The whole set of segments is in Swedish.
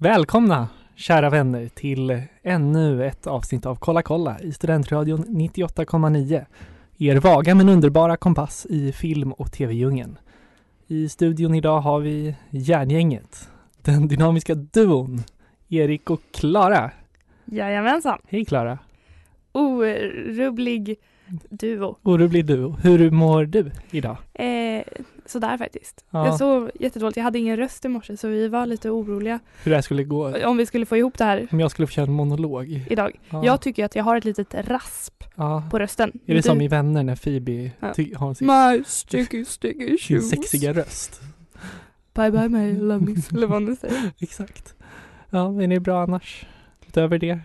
Välkomna kära vänner till ännu ett avsnitt av Kolla kolla i Studentradion 98,9. Er vaga men underbara kompass i film och tv-djungeln. I studion idag har vi järngänget, den dynamiska duon, Erik och Klara. Jajamensan. Hej Klara! Orubblig duo. Orolig duo. Hur mår du idag? Eh, sådär faktiskt. Ja. Jag sov jättedåligt. Jag hade ingen röst i morse så vi var lite oroliga Hur det här skulle gå? om vi skulle få ihop det här Om jag skulle få köra en monolog? idag. Ja. Jag tycker att jag har ett litet rasp ja. på rösten. Är det Du- som i Vänner när Phoebe Ja. har sin, My sticky sticky shoes. sexiga röst? Bye bye my love me. Eller vad man säger. Exakt. Ja, men är det bra annars? Utöver det?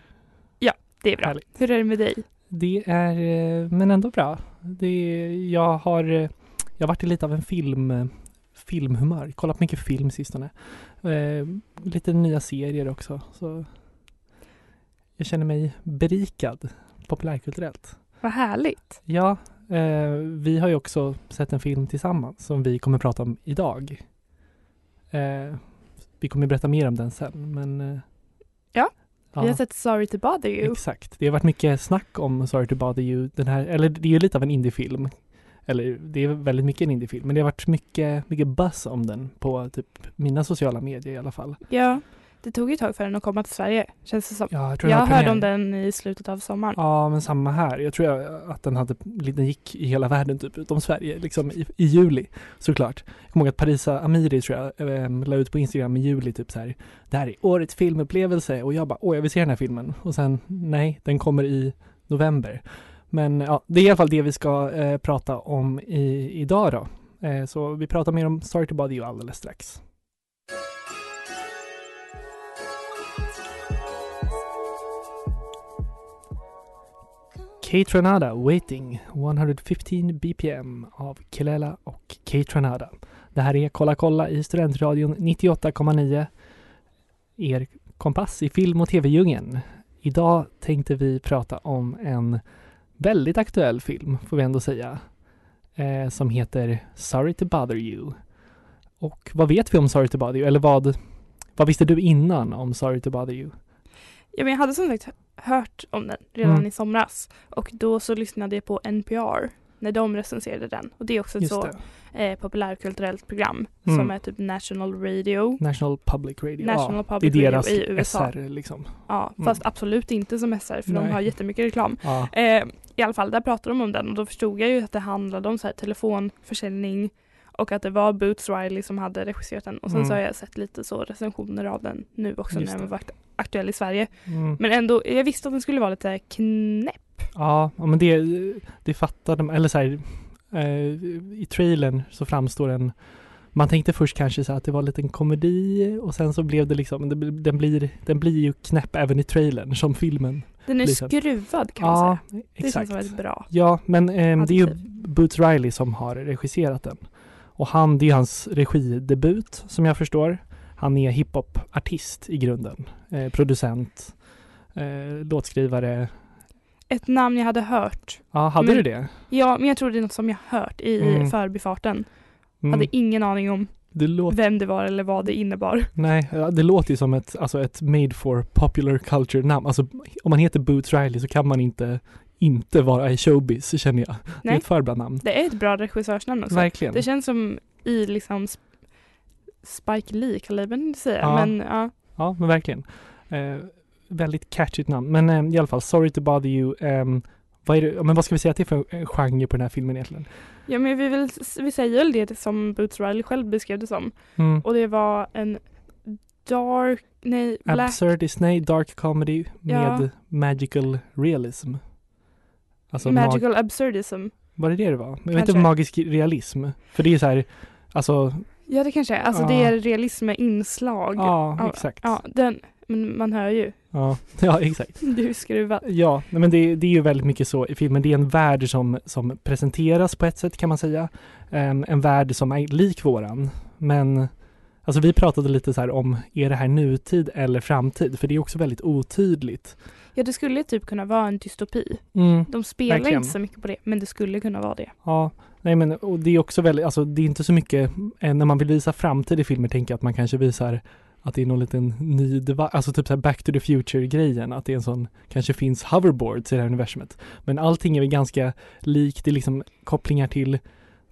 Det är bra. Härligt. Hur är det med dig? Det är, eh, men ändå bra. Det är, jag har, eh, jag har varit i lite av en film, eh, filmhumör. Kollat mycket film sistone. Eh, lite nya serier också. Så jag känner mig berikad populärkulturellt. Vad härligt. Ja, eh, vi har ju också sett en film tillsammans som vi kommer prata om idag. Eh, vi kommer berätta mer om den sen, men Ja, ja. Vi har sett Sorry to bother you. Exakt. Det har varit mycket snack om Sorry to bother you. Den här, eller det är ju lite av en indiefilm. Eller det är väldigt mycket en indiefilm. Men det har varit mycket, mycket buzz om den på typ mina sociala medier i alla fall. Ja, det tog ju ett tag för den att komma till Sverige. Känns det som. Ja, jag tror Jag hörde om den i slutet av sommaren. Ja, men samma här. Jag tror att den hade, den gick i hela världen typ, utom Sverige, liksom i, i juli såklart. Jag kommer ihåg att Parisa Amiri tror jag äh, la ut på Instagram i juli typ så här. Det här är årets filmupplevelse och jag bara, åh jag vill se den här filmen. Och sen, nej, den kommer i november. Men ja, det är i alla fall det vi ska eh, prata om i, idag då. Eh, så vi pratar mer om Sorry to bother you alldeles strax. Kate Renada Waiting 115 BPM av Kelela och Kate Renada. Det här är Kolla kolla i Studentradion 98,9 er kompass i film och tv-djungeln. Idag tänkte vi prata om en väldigt aktuell film, får vi ändå säga, eh, som heter Sorry to bother you. Och vad vet vi om Sorry to bother you? Eller vad, vad visste du innan om Sorry to bother you? Ja, men jag hade som sagt hört om den redan Mm. i somras och då så lyssnade jag på NPR när de recenserade den och det är också ett Just så eh, populärkulturellt program Mm. som är typ National Radio. National Public Radio. National ja, Public det är Radio deras i USA. SR liksom. Ja, Mm. fast absolut inte som SR för Nej. de har jättemycket reklam. Ja, Eh, I alla fall, där pratade de om den och då förstod jag ju att det handlade om så här telefonförsäljning och att det var Boots Riley som hade regisserat den och sen Mm. så har jag sett lite så recensioner av den nu också Just när det. varit aktuell i Sverige. mm. Men ändå, jag visste att den skulle vara lite knäpp. ja, men det, det fattade de, eller så här, eh, i trailern så framstår den man tänkte först kanske så att det var en liten komedi och sen så blev det liksom, den, blir, den blir ju knäpp även i trailern som filmen. Den är Lite. skruvad kan man Ja, säga. Det exakt. känns ett bra. Ja, men ehm, det är ju. Boots Riley som har regisserat den. Och han, det är hans regidebut som jag förstår. Han är hiphop-artist i grunden. Eh, producent, eh, låtskrivare. Ett namn jag hade hört. Ja, hade Men- du det? Ja, men jag tror det är något som jag hört i Mm. förbifarten. Mm. Hade ingen aning om Det låter, vem det var eller vad det innebar. nej, det låter ju som ett, alltså ett made for popular culture namn. Alltså om man heter Boots Riley så kan man inte inte vara i showbiz känner jag. Det är Nej. ett för bra namn. Det är ett bra regissörsnamn också. Verkligen. Det känns som i liksom Sp- Spike Lee-kalibern inte säga. Ja. Men ja, Ja, men verkligen. Eh, väldigt catchigt namn. Men eh, i alla fall, Sorry to bother you. ehm, vad, det, men vad ska vi säga att det är för eh, genre på den här filmen egentligen? ja men vi, vill, vi säger väl det som Boots Riley själv beskrev det som. Mm. Och det var en dark, nej, black, Absurd Disney, dark comedy Ja. med magical realism. Alltså mag- magical absurdism. var det det det var? Jag vet inte magisk realism. För det är så här, alltså Ja det kanske är. Alltså Ja. det är realism med inslag. Ja, exakt. Ja, den, men man hör ju. Ja, ja exakt. Du är skruvad. Ja, men det, det är ju väldigt mycket så i filmen. Det är en värld som, som presenteras på ett sätt kan man säga. Em, en värld som är lik våran. Men alltså vi pratade lite så här om, är det här nutid eller framtid? För det är också väldigt otydligt. Ja det skulle typ kunna vara en dystopi. Mm. De spelar Verkligen. inte så mycket på det men det skulle kunna vara det. Ja, nej men och det är också väldigt, alltså det är inte så mycket, eh, när man vill visa framtid i filmer tänker jag att man kanske visar att det är någon liten ny device, alltså typ så här back to the future grejen, att det är en sån, kanske finns hoverboards i det här universumet. Men allting är väl ganska likt, det är liksom kopplingar till,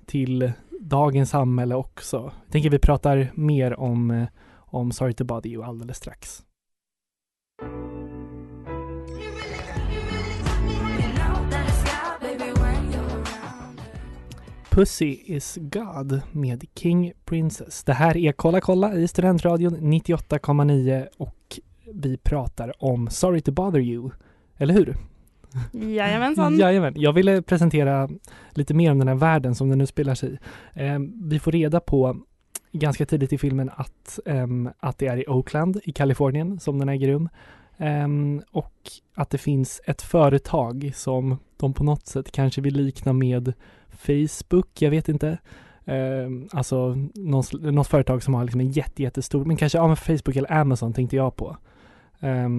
till dagens samhälle också. Jag tänker vi pratar mer om, eh, om Sorry to Body You alldeles strax. Pussy is God med King Princess. Det här är Kolla kolla i Studentradion 98,9 och vi pratar om Sorry to bother you. Eller hur? Jajamensan. Jajamän. Jag ville presentera lite mer om den här världen som den nu spelar sig i. Eh, vi får reda på ganska tidigt i filmen att, ehm, att det är i Oakland i Kalifornien som den äger rum. Ehm, och att det finns ett företag som de på något sätt kanske vill likna med Facebook, jag vet inte. Eh, alltså något, något företag som har liksom en jätte, jättestor, men kanske ja, men Facebook eller Amazon tänkte jag på. Eh,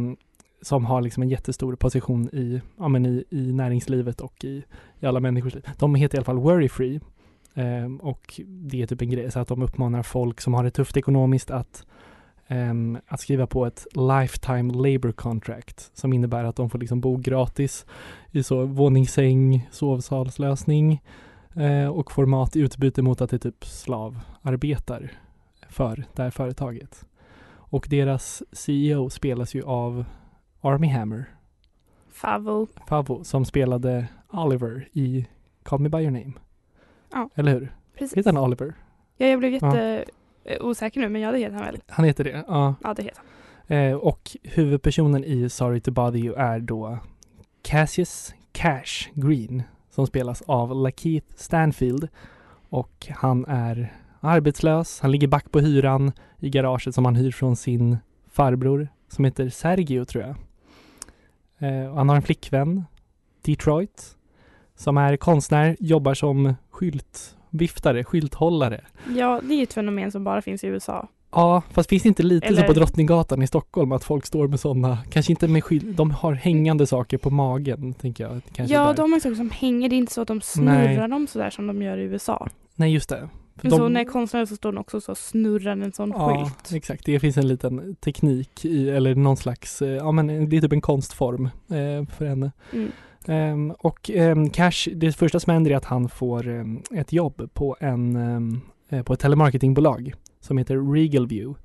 som har liksom en jättestor position i, ja, men i, i näringslivet och i, i alla människors liv. De heter i alla fall Worry Free. eh, och det är typ en grej, så att de uppmanar folk som har det tufft ekonomiskt att, ehm, att skriva på ett lifetime labor contract som innebär att de får liksom bo gratis i så våningssäng, sovsalslösning eh, och får mat i utbyte mot att det typ slavarbetar för det här företaget. Och deras CEO spelas ju av Army Hammer, Favo. Favo, som spelade Oliver i Call Me By Your Name. Ja. Eller hur? Precis. Heter han Oliver? Ja, jag blev jätte eh, osäker nu men ja det heter han väl. Han heter det, ja. Ja det heter han. Eh, och huvudpersonen i Sorry to Bother You är då Cassius Cash Green som spelas av Lakeith Stanfield och han är arbetslös. Han ligger back på hyran i garaget som han hyr från sin farbror som heter Sergio tror jag. Eh, han har en flickvän, Detroit, som är konstnär, jobbar som skyltviftare, skylthållare. Ja det är ett fenomen som bara finns i USA. Ja, fast finns det inte lite så Eller- på Drottninggatan i Stockholm att folk står med sådana, kanske inte med skylt, de har hängande saker på magen, tänker jag. Kanske ja där. de har saker som hänger, det är inte så att de snurrar dem sådär som de gör i USA. Nej, just det. Men de- så när konstnärer så står de också så snurrar en sån Ja, skylt. exakt. Det finns en liten teknik i, eller någon slags, eh, ja men det är typ en konstform eh, för henne. Mm. Ehm, och ehm, Cash, det första som händer är att han får ehm, ett jobb på, en, eh, på ett telemarketingbolag som heter Regal View.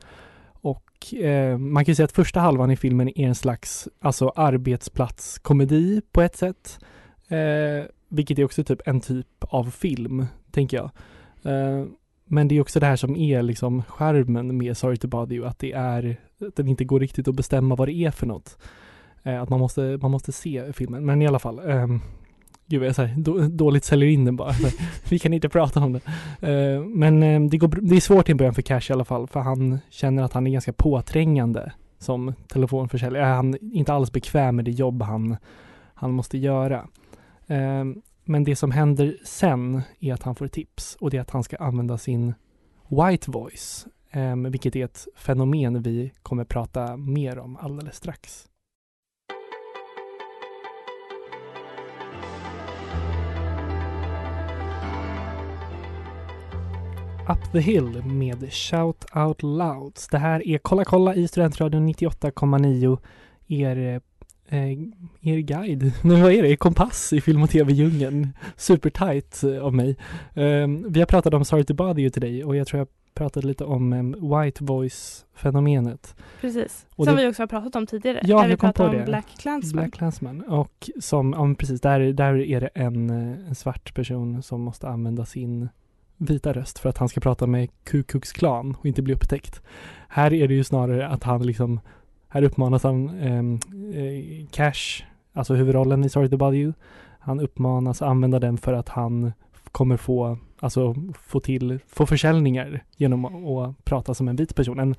Och eh, man kan ju säga att första halvan i filmen är en slags alltså arbetsplatskomedi på ett sätt. Eh, vilket är också typ en typ av film, tänker jag. Eh, men det är också det här som är liksom skärmen med Sorry to Bother You, att det är, att den inte går riktigt att bestämma vad det är för något. Eh, att man måste, man måste se filmen. Men i alla fall, ehm, gud jag är så här, då, dåligt säljer in den bara. Så Vi kan inte prata om det. Uh, men uh, det, går, det är svårt i början för Cash i alla fall, för han känner att han är ganska påträngande som telefonförsäljare. Han är inte alls bekväm med det jobb han, han måste göra. Uh, men det som händer sen är att han får tips och det är att han ska använda sin white voice, um, vilket är ett fenomen vi kommer prata mer om alldeles strax. Up the Hill med Shout Out Louds. Det här är Kolla kolla i Studentradion 98,9. Er, eh, er guide, nej vad är det, kompass i film och tv-djungeln. Supertight av mig. Eh, vi har pratat om Sorry to bother you till dig och jag tror jag pratade lite om eh, white voice-fenomenet. Precis. Och som det- vi också har pratat om tidigare. Ja, när jag vi pratade om det. Black Klansman. Black Klansman. Och som, ja precis, där, där är det en, eh, en svart person som måste använda sin vita röst för att han ska prata med Ku Klux Klan och inte bli upptäckt. Här är det ju snarare att han liksom, här uppmanas han, ehm, eh, Cash, alltså huvudrollen i Sorry to Bother You, han uppmanas använda den för att han kommer få, alltså få till, få försäljningar genom att, att prata som en vit person. En,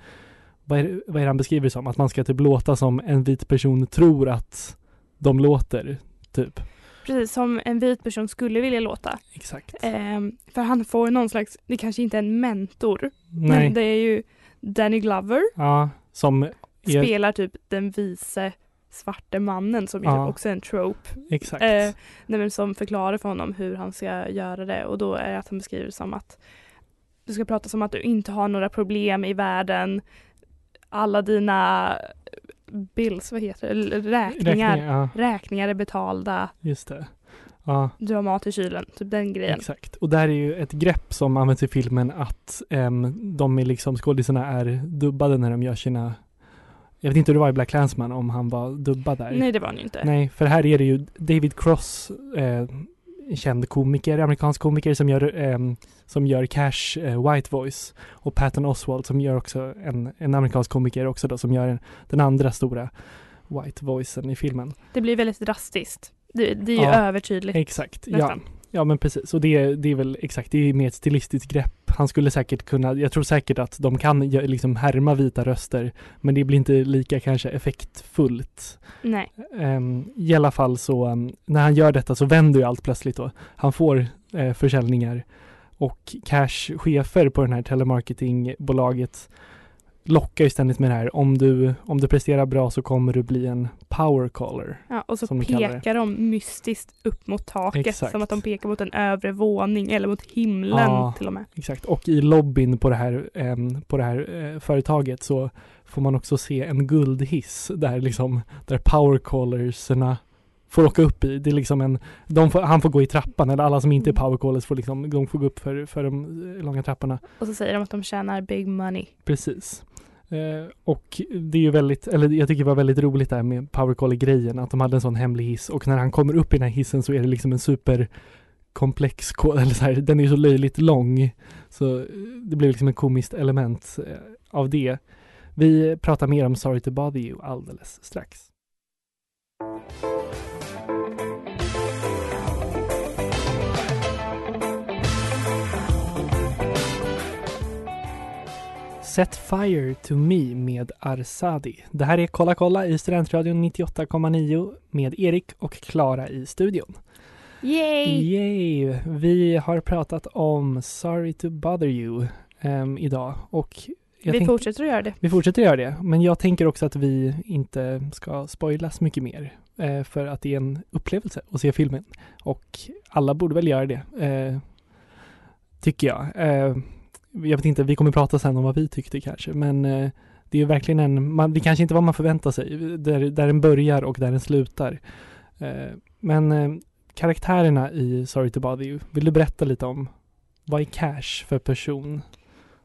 vad, är, det- vad är det han beskriver det som? Att man ska typ låta som en vit person tror att de låter, typ. Precis som en vit person skulle vilja låta. Exakt. Ehm, för han får någon slags, det kanske inte är en mentor, Nej. men det är ju Danny Glover Ja, som är, spelar typ den vise svarte mannen som Ja. också är en trope. exakt. Eh, nej, som förklarar för honom hur han ska göra det och då är det att han beskriver det som att du ska prata som att du inte har några problem i världen. Alla dina bills, vad heter det, Eller räkningar, ja, räkningar är betalda, just det. Ja, du har mat i kylen, typ den grejen. exakt. Och där är ju ett grepp som används i filmen att em, de är liksom, skådisarna är dubbade när de gör sina jag vet inte hur det var i Black Clansman om han var dubbad där. Nej det var han ju inte. Nej, för här är det ju David Cross, eh, känd komiker, amerikansk komiker som gör, ehm, som gör Cash eh, White Voice och Patton Oswalt som gör också en, en amerikansk komiker också då som gör en, den andra stora White Voicen i filmen. Det blir väldigt drastiskt. Det, det är ju Ja. övertydligt Exakt, nästan. Ja men precis, och det, det är väl exakt, det är mer ett stilistiskt grepp. Han skulle säkert kunna, jag tror säkert att de kan liksom härma vita röster, men det blir inte lika kanske effektfullt. Nej. Um, I alla fall så, um, när han gör detta så vänder ju allt plötsligt då. Han får eh, försäljningar och Cash-chefer på den här telemarketingbolaget lockar ju ständigt med det här. Om du, om du presterar bra så kommer du bli en power caller. Ja, och så pekar de mystiskt upp mot taket Exakt. som att de pekar mot en övre våning eller mot himlen Ja. till och med. Exakt, och i lobbyn på det här, em, på det här eh, företaget så får man också se en guldhiss där liksom, där powercallerserna får åka upp i. Det är liksom en, får, han får gå i trappan, eller alla som inte är Mm. powercallers får liksom, de får gå upp för, för de eh, långa trapporna. Och så säger de att de tjänar big money. Precis. Eh, och det är ju väldigt, eller jag tycker det var väldigt roligt där med powercaller-grejen, att de hade en sån hemlig hiss och när han kommer upp i den här hissen så är det liksom en super komplex kod, eller så här, den är ju så löjligt lång. Så eh, det blir liksom ett komiskt element eh, av det. Vi pratar mer om Sorry to bother you alldeles strax. Set Fire to Me med Arsadi. Det här är Kolla kolla i Studentradion 98,9 med Erik och Klara i studion. Yay! Yay! Vi har pratat om Sorry to bother you ehm, idag och Vi tänk- fortsätter att göra det. vi fortsätter göra det, men jag tänker också att vi inte ska spoila så mycket mer eh, för att det är en upplevelse att se filmen och alla borde väl göra det, eh, tycker jag. Eh, jag vet inte, vi kommer prata sen om vad vi tyckte kanske, men eh, det är verkligen en, man, det kanske inte vad man förväntar sig, där, där den börjar och där den slutar. Eh, men eh, karaktärerna i Sorry to bother you, vill du berätta lite om vad är Cash för person?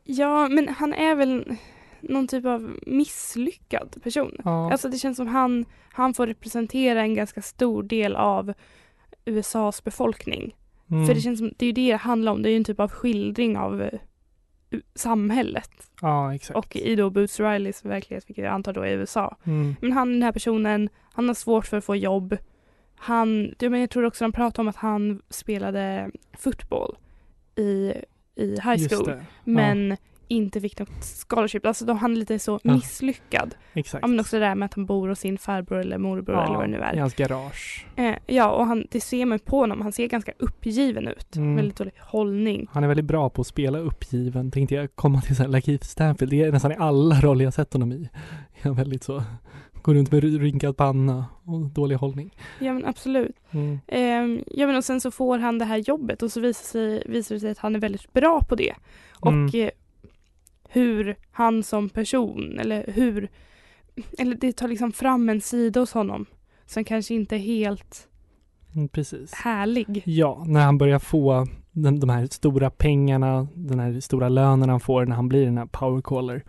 Ja, men han är väl någon typ av misslyckad person. Ja, Alltså det känns som han, han får representera en ganska stor del av USAs befolkning. mm, För det känns som, det är ju det det handlar om, det är ju en typ av skildring av samhället. ja exakt. Och i då Boots Rileys verklighet, vilket jag antar då är USA. Mm. Men han, den här personen, han har svårt för att få jobb. Han, ja, men jag tror också de pratar om att han spelade fotboll i, i high school. Men inte fick något scholarship. Alltså då han är lite så Ja. misslyckad. Exakt. Ja, men också det där med att han bor hos sin farbror eller morbror eller vad det nu I är. hans garage. Eh, ja, och han, det ser man på honom. Han ser ganska uppgiven ut. Mm. Väldigt dålig hållning. Han är väldigt bra på att spela uppgiven. Tänkte jag komma till sen Lakeith Stanfield. Det är nästan i alla roller jag sett honom i. Är han väldigt så, går runt med rynkad panna och dålig hållning. Ja, men absolut. Mm. Eh, ja, men och sen så får han det här jobbet och så visar, sig, visar det sig att han är väldigt bra på det. Och Mm. Hur han som person, eller hur, eller det tar liksom fram en sida hos honom som kanske inte är helt Mm, precis. härlig. Ja, när han börjar få den, de här stora pengarna, den här stora lönen han får när han blir den här powercaller.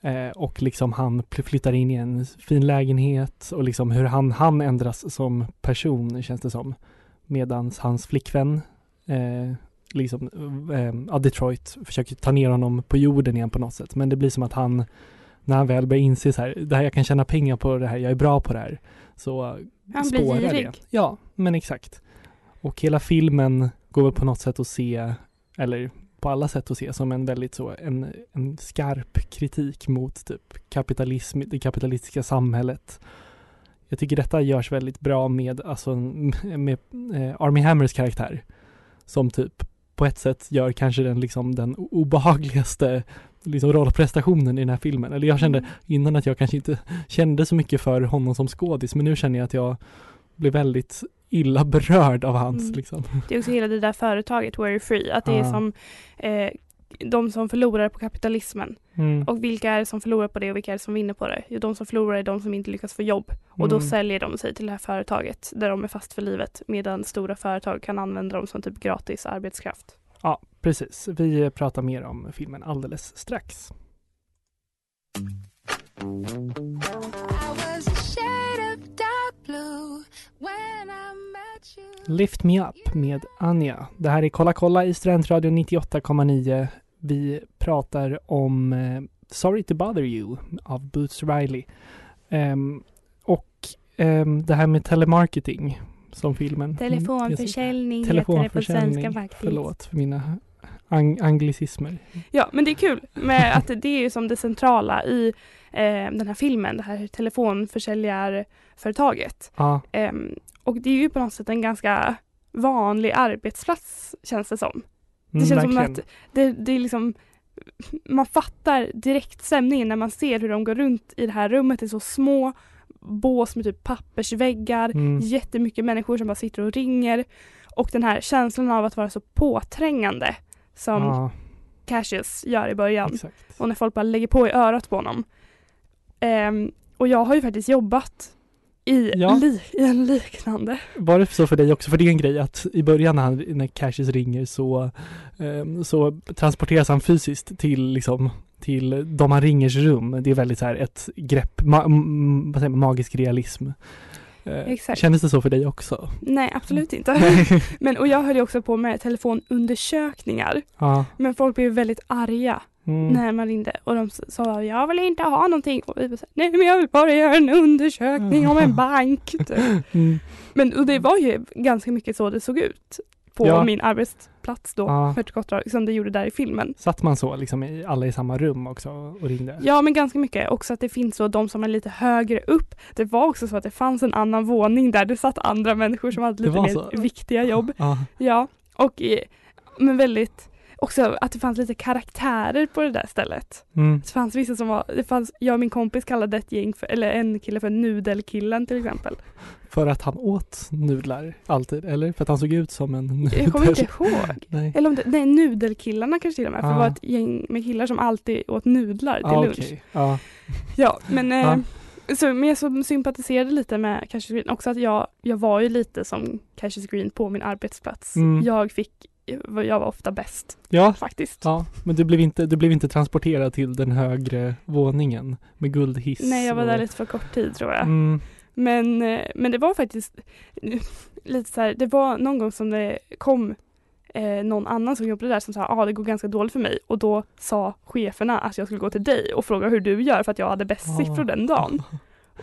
Eh, och liksom han flyttar in i en fin lägenhet och liksom hur han, han ändras som person känns det som. Medans hans flickvän, eh, liksom, eh, ja, Detroit försöker ta ner honom på jorden igen på något sätt. Men det blir som att han, när han väl börjar inse så här, det här jag kan tjäna pengar på det här, jag är bra på det här. Så Han blir spårar girig. det. Ja, men exakt. Och hela filmen går väl på något sätt att se, eller på alla sätt att se som en väldigt så, en, en skarp kritik mot typ kapitalism, det kapitalistiska samhället. Jag tycker detta görs väldigt bra med, alltså, med eh, Army Hammers karaktär. Som typ på ett sätt gör kanske den liksom den obehagligaste liksom rollprestationen i den här filmen. Eller jag kände Mm. innan att jag kanske inte kände så mycket för honom som skådis, men nu känner jag att jag blev väldigt illa berörd av hans Mm. liksom. Det är också hela det där företaget, Where Free, att det är Ah. som eh, de som förlorar på kapitalismen. Mm. Och vilka är det som förlorar på det och vilka är det som vinner på det? Jo, de som förlorar är de som inte lyckas få jobb. Och då Mm. säljer de sig till det här företaget där de är fast för livet medan stora företag kan använda dem som typ gratis arbetskraft. Ja, precis. Vi pratar mer om filmen alldeles strax. I Lift Me Up med Anja. Det här är Kolla kolla i Studentradion 98,9. Vi pratar om eh, Sorry to bother you av Boots Riley. Ehm, och ehm, det här med telemarketing som filmen. Telefonförsäljning Mm, heter det på Telefonförsäljning. svenska faktiskt. Förlåt för mina ang- anglicismer. Ja, men det är kul med att det är ju som det centrala i eh, den här filmen, det här telefonförsäljarföretaget. Ja, Ehm, och det är ju på något sätt en ganska vanlig arbetsplats känns det som. Det mm, känns som verkligen. att det, det är liksom man fattar direkt stämningen när man ser hur de går runt i det här rummet. Det är så små bås med typ pappersväggar, Mm. jättemycket människor som bara sitter och ringer. Och den här känslan av att vara så påträngande som Ja, Cassius gör i början. exakt. Och när folk bara lägger på i örat på honom. Ehm, och jag har ju faktiskt jobbat i, Ja. li- i en liknande. Var det så för dig också? För det är en grej att i början när, han, när Cassius ringer så, ehm, så transporteras han fysiskt till liksom till de han ringers rum. Det är väldigt så här ett grepp, ma- m- vad säger magisk realism. Eh, Exakt. Kändes det så för dig också? Nej, absolut inte. Nej. Men, och jag höll ju också på med telefonundersökningar. ja. Men folk blev väldigt arga Mm. när man ringde och de sa jag vill inte ha någonting. Och vi här, nej men jag vill bara göra en undersökning om en bank. typ. Mm. Men och det var ju ganska mycket så det såg ut på Ja. min arbetsplats då, Ja. Gottrad, som det gjorde där i filmen. Satt man så liksom i, alla i samma rum också och ringde? Ja men ganska mycket. Också att det finns så de som är lite högre upp. Det var också så att det fanns en annan våning där det satt andra människor som hade lite mer så? viktiga jobb. Ja. Ja, och eh, men väldigt också att det fanns lite karaktärer på det där stället. Mm. Det fanns vissa som var, det fanns, jag och min kompis kallade ett gäng för, eller en kille för nudelkillen till exempel. För att han åt nudlar alltid, eller? För att han såg ut som en nudel? Jag kommer inte ihåg. Nej. Eller om det, nej nudelkillarna kanske till och med, för det Ah. var ett gäng med killar som alltid åt nudlar till Ah, lunch. okej. Ja. Ja, men, eh, Ja. Så, men jag så sympatiserade lite med Cassius Green. Också att jag, jag var ju lite som Cassius Green på min arbetsplats. Mm. Jag fick, jag var ofta bäst Ja, faktiskt. Ja, men du blev inte, du blev inte transporterad till den högre våningen med guldhiss? Nej, jag var och... där lite för kort tid tror jag. Mm, Men, eh, men det var faktiskt lite så här, det var någon gång som det kom eh, någon annan som jobbade där som sa ah, det går ganska dåligt för mig och då sa cheferna att jag skulle gå till dig och fråga hur du gör för att jag hade bäst Ah. siffror den dagen.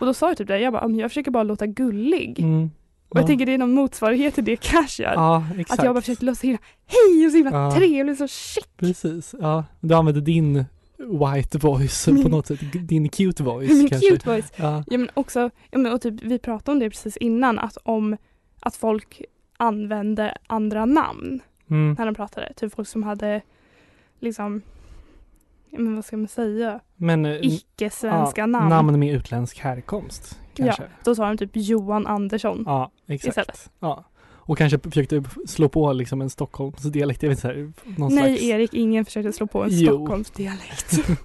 Och då sa jag typ det, jag bara, "Ah, jag försöker bara låta gullig. mm, Och jag ja. tänker det är någon motsvarighet till det Cash gör. Ja, exakt. att jag bara försökte låta så himla, hej och så himla Ja. trevlig, så shit. Precis, ja. Du använde din white voice på Min- något sätt, din cute voice Min kanske. cute voice. Ja, Ja men också, ja, men, och typ, vi pratade om det precis innan, att om att folk använde andra namn mm, när de pratade. Typ folk som hade liksom, men vad ska man säga, men eh, icke-svenska ja, namn. namn med utländsk härkomst kanske. Ja, då sa de typ Johan Andersson. Ja, exakt. Istället. Ja. Och kanske försökte slå på liksom en Stockholmsdialekt, jag vet inte, så här, någon Nej slags... Erik, ingen försökte slå på en Jo. Stockholmsdialekt.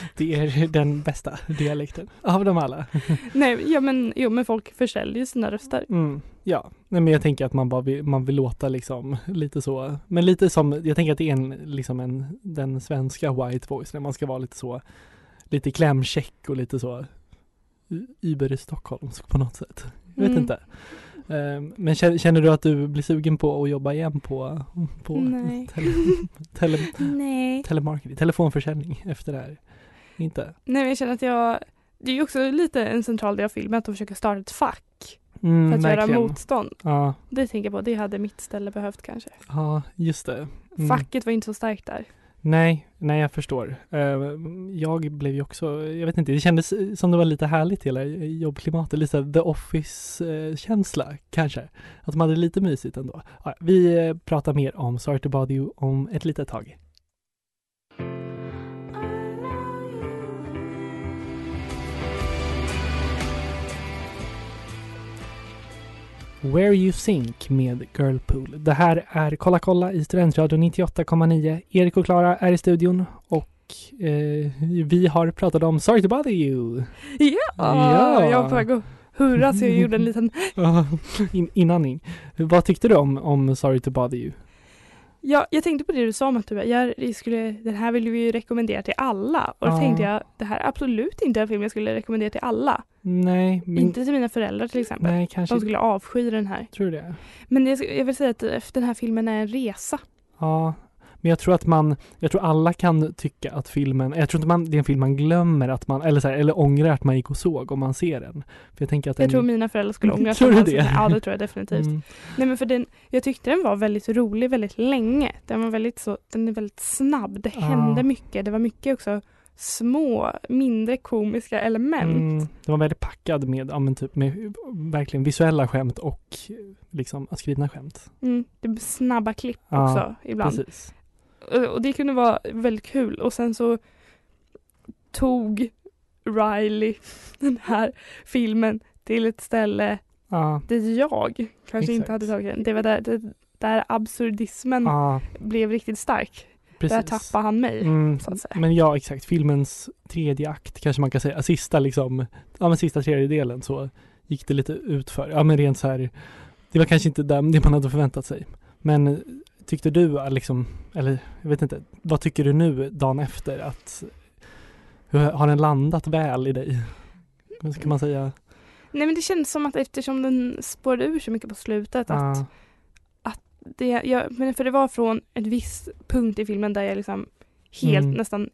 Det är den bästa dialekten av dem alla. Nej, ja men, jo, men folk försäljer sina röster. Mm, ja, nej men jag tänker att man bara vill, man vill låta liksom lite så, men lite som, jag tänker att det är en, liksom en, den svenska white voice, när man ska vara lite så, lite klämkäck och lite så Uber Stockholmsk på något sätt. Jag vet Mm. inte. Ehm, Men känner, känner du att du blir sugen på att jobba igen på, på Nej. tele, tele, Nej. telemarketing, telefonförsäljning efter det här? Inte? Nej men jag känner att jag, det är ju också lite en central del av filmen att de försöker starta ett fack. Mm, för att göra verkligen. motstånd. Ja, Det tänker jag på, det hade mitt ställe behövt kanske. ja, just det. Mm. Facket var inte så starkt där. Nej, nej jag förstår. Eh, Jag blev ju också, jag vet inte, det kändes som det var lite härligt hela jobbklimatet, lite The Office-känsla kanske. Att de hade lite mysigt ändå. Vi eh, pratar mer om Sorry to bother you om ett litet tag. Where You Think med Girlpool. Det här är Kolla kolla i Studentradion 98,9. Erik och Klara är i studion och eh, vi har pratat om Sorry to bother you. Ja, Ja. jag var på väg att hurra så jag gjorde en liten In, inandning. Vad tyckte du om, om Sorry to bother you? Ja, jag tänkte på det du sa om att du jag skulle, den här vill vi ju rekommendera till alla. Och då Ja. tänkte jag, det här är absolut inte en film jag skulle rekommendera till alla. Nej, men, Inte till mina föräldrar till exempel. nej kanske De skulle avsky den här. tror det. Men jag, jag vill säga att eh, den här filmen är en resa. Ja, men jag tror att man, jag tror alla kan tycka att filmen, jag tror inte man, det är en film man glömmer att man, eller så här, eller ångrar att man gick och såg om man ser den. För jag tänker att den, Jag tror mina föräldrar skulle ångra Tror du det? Ja, det tror jag definitivt. Mm, Nej men för den, jag tyckte den var väldigt rolig väldigt länge. Den var väldigt så, den är väldigt snabb. Det hände mycket. Det var mycket också små, mindre komiska element. mm, den var väldigt packad med, ja men typ med verkligen visuella skämt och liksom skrivna skämt. Mm, det snabba klipp Ja, också ibland. Precis. Och, och det kunde vara väldigt kul. Och sen så tog Riley den här filmen till ett ställe Ja, dit jag kanske inte Exakt. hade tagit den. Det var där, det, där absurdismen ja blev riktigt stark. precis. Där tappade han mig. Mm, men ja, exakt. Filmens tredje akt kanske man kan säga. Sista liksom, ja men sista tredjedelen så gick det lite utför. Ja men rent så här, det var kanske inte det man hade förväntat sig. Men eh, tyckte du liksom, eller jag vet inte, vad tycker du nu dagen efter att, har den landat väl i dig? Ska man säga? Nej men det känns som att eftersom den spårade ur så mycket på slutet att Ja, det, jag, men för det var från en viss punkt i filmen där jag liksom helt Mm. nästan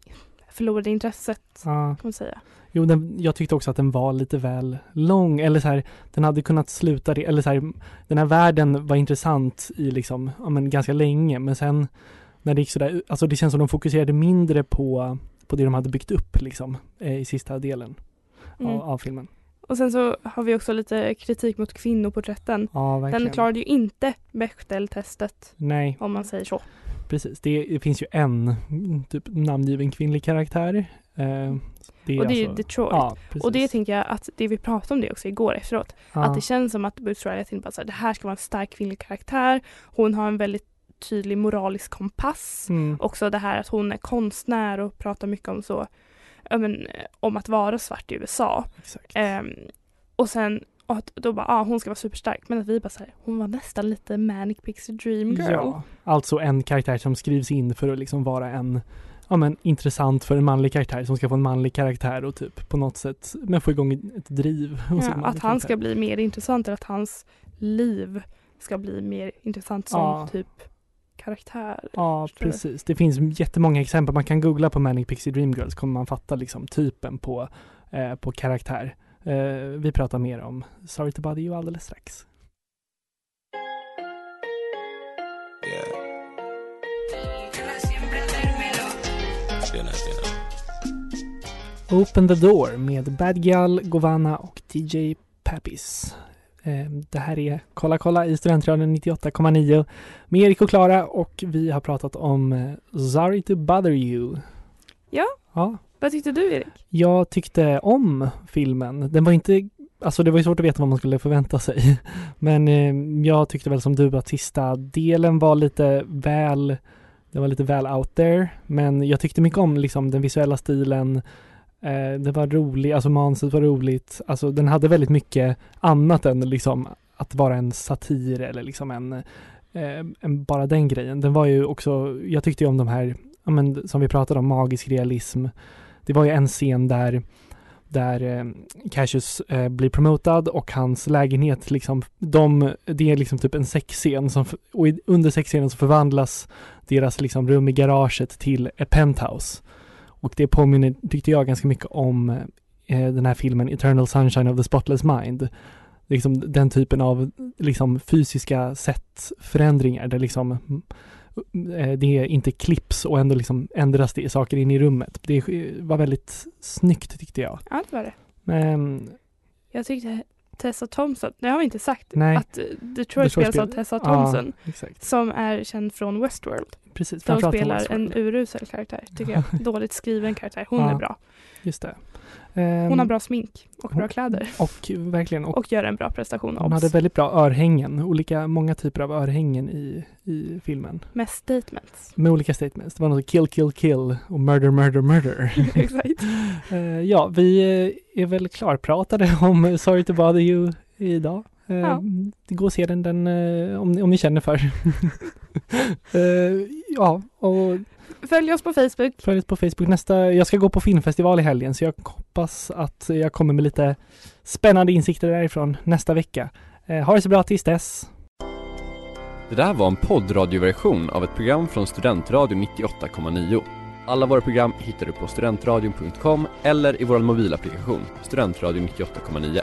förlorade intresset ja. kan man säga. Jo, den, jag tyckte också att den var lite väl lång, eller så här, den hade kunnat sluta eller så här, den här världen var intressant i liksom, ja men ganska länge, men sen när det gick sådär, alltså det känns som de fokuserade mindre på, på det de hade byggt upp liksom, eh, i sista delen Mm. av, av filmen. Och sen så har vi också lite kritik mot kvinnoporträtten. Ja, verkligen. Den klarade ju inte Bechdel-testet Nej, om man säger så. precis. Det, det finns ju en typ namngiven kvinnlig karaktär. Eh, det och det är alltså- Detroit. Ja, och det tänker jag att det vi pratade om det också igår efteråt. ja. Att det känns som att Boots Riley tänkte bara så här, det här ska vara en stark kvinnlig karaktär. Hon har en väldigt tydlig moralisk kompass. mm. Också det här att hon är konstnär och pratar mycket om så men, eh, om att vara svart i USA. Ehm, och sen och att då bara, ah, hon ska vara superstark. Men att vi bara säger hon var nästan lite Manic Pixie Dream Girl. Ja, alltså en karaktär som skrivs in för att liksom vara en ja, men, intressant för en manlig karaktär som ska få en manlig karaktär och typ på något sätt men få igång ett driv. Ja, att han ska karaktär. bli mer intressant eller att hans liv ska bli mer intressant som Ja. typ karaktär. Ja, precis. Det finns jättemånga exempel. Man kan googla på Manic Pixie Dream Girl så kommer man fatta liksom typen på, eh, på karaktär. Eh, vi pratar mer om Sorry to bother you alldeles strax. Open the Door med Bad Gal, Govana och DJ Pappis. Eh, Det här är Kolla kolla i Studentradion 98,9 med Erik och Klara och vi har pratat om eh, Sorry to bother you. Ja. Ja, Vad tyckte du Erik? jag tyckte om filmen. Den var inte, alltså det var ju svårt att veta vad man skulle förvänta sig. Men eh, jag tyckte väl som du att sista delen var lite väl, det var lite väl out there. Men jag tyckte mycket om liksom den visuella stilen. Eh, det var roligt, alltså manuset var roligt. Alltså den hade väldigt mycket annat än liksom att vara en satir eller liksom en, eh, en bara den grejen. Den var ju också, jag tyckte ju om de här, ja, men, som vi pratade om, magisk realism. Det var ju en scen där där eh, Cassius eh, blir promotad och hans lägenhet liksom, de, det är liksom typ en sexscen som, och i, under sexscenen så förvandlas deras liksom rum i garaget till ett penthouse. Och det påminner, tyckte jag, ganska mycket om eh, den här filmen Eternal Sunshine of the Spotless Mind. liksom den typen av liksom fysiska sättförändringar där liksom eh, det är inte klipps och ändå liksom ändras det saker in i rummet. Det var väldigt snyggt tyckte jag. Ja, det var det. Men, Jag tyckte Tessa Thompson, det har vi inte sagt, Nej. att Detroit spelas av Tessa ja, Thompson exakt. som är känd från Westworld. Precis. Där hon spelar en urusel karaktär, tycker jag. Dåligt skriven karaktär. Hon Ja. är bra. Just det. Hon Ehm, har bra smink och bra hon- kläder. Och verkligen, och Och gör en bra prestation. hon Obs. hade väldigt bra örhängen, olika, många typer av örhängen i, i filmen. Med statements. Med olika statements. Det var något kill, kill, kill och murder, murder, murder. Exakt. Eh, ja, vi eh, är väl klarpratade om Sorry to bother you idag. Ja. Gå och se den, den eh, om, om ni känner för. Eh, ja, och Följ oss på Facebook. följ oss på Facebook. Nästa, jag ska gå på filmfestival i helgen så jag hoppas att jag kommer med lite spännande insikter därifrån nästa vecka. Eh, ha det så bra tills dess. Det där var en poddradioversion av ett program från Studentradion 98,9. Alla våra program hittar du på studentradion.com eller i vår mobilapplikation Studentradion 98,9.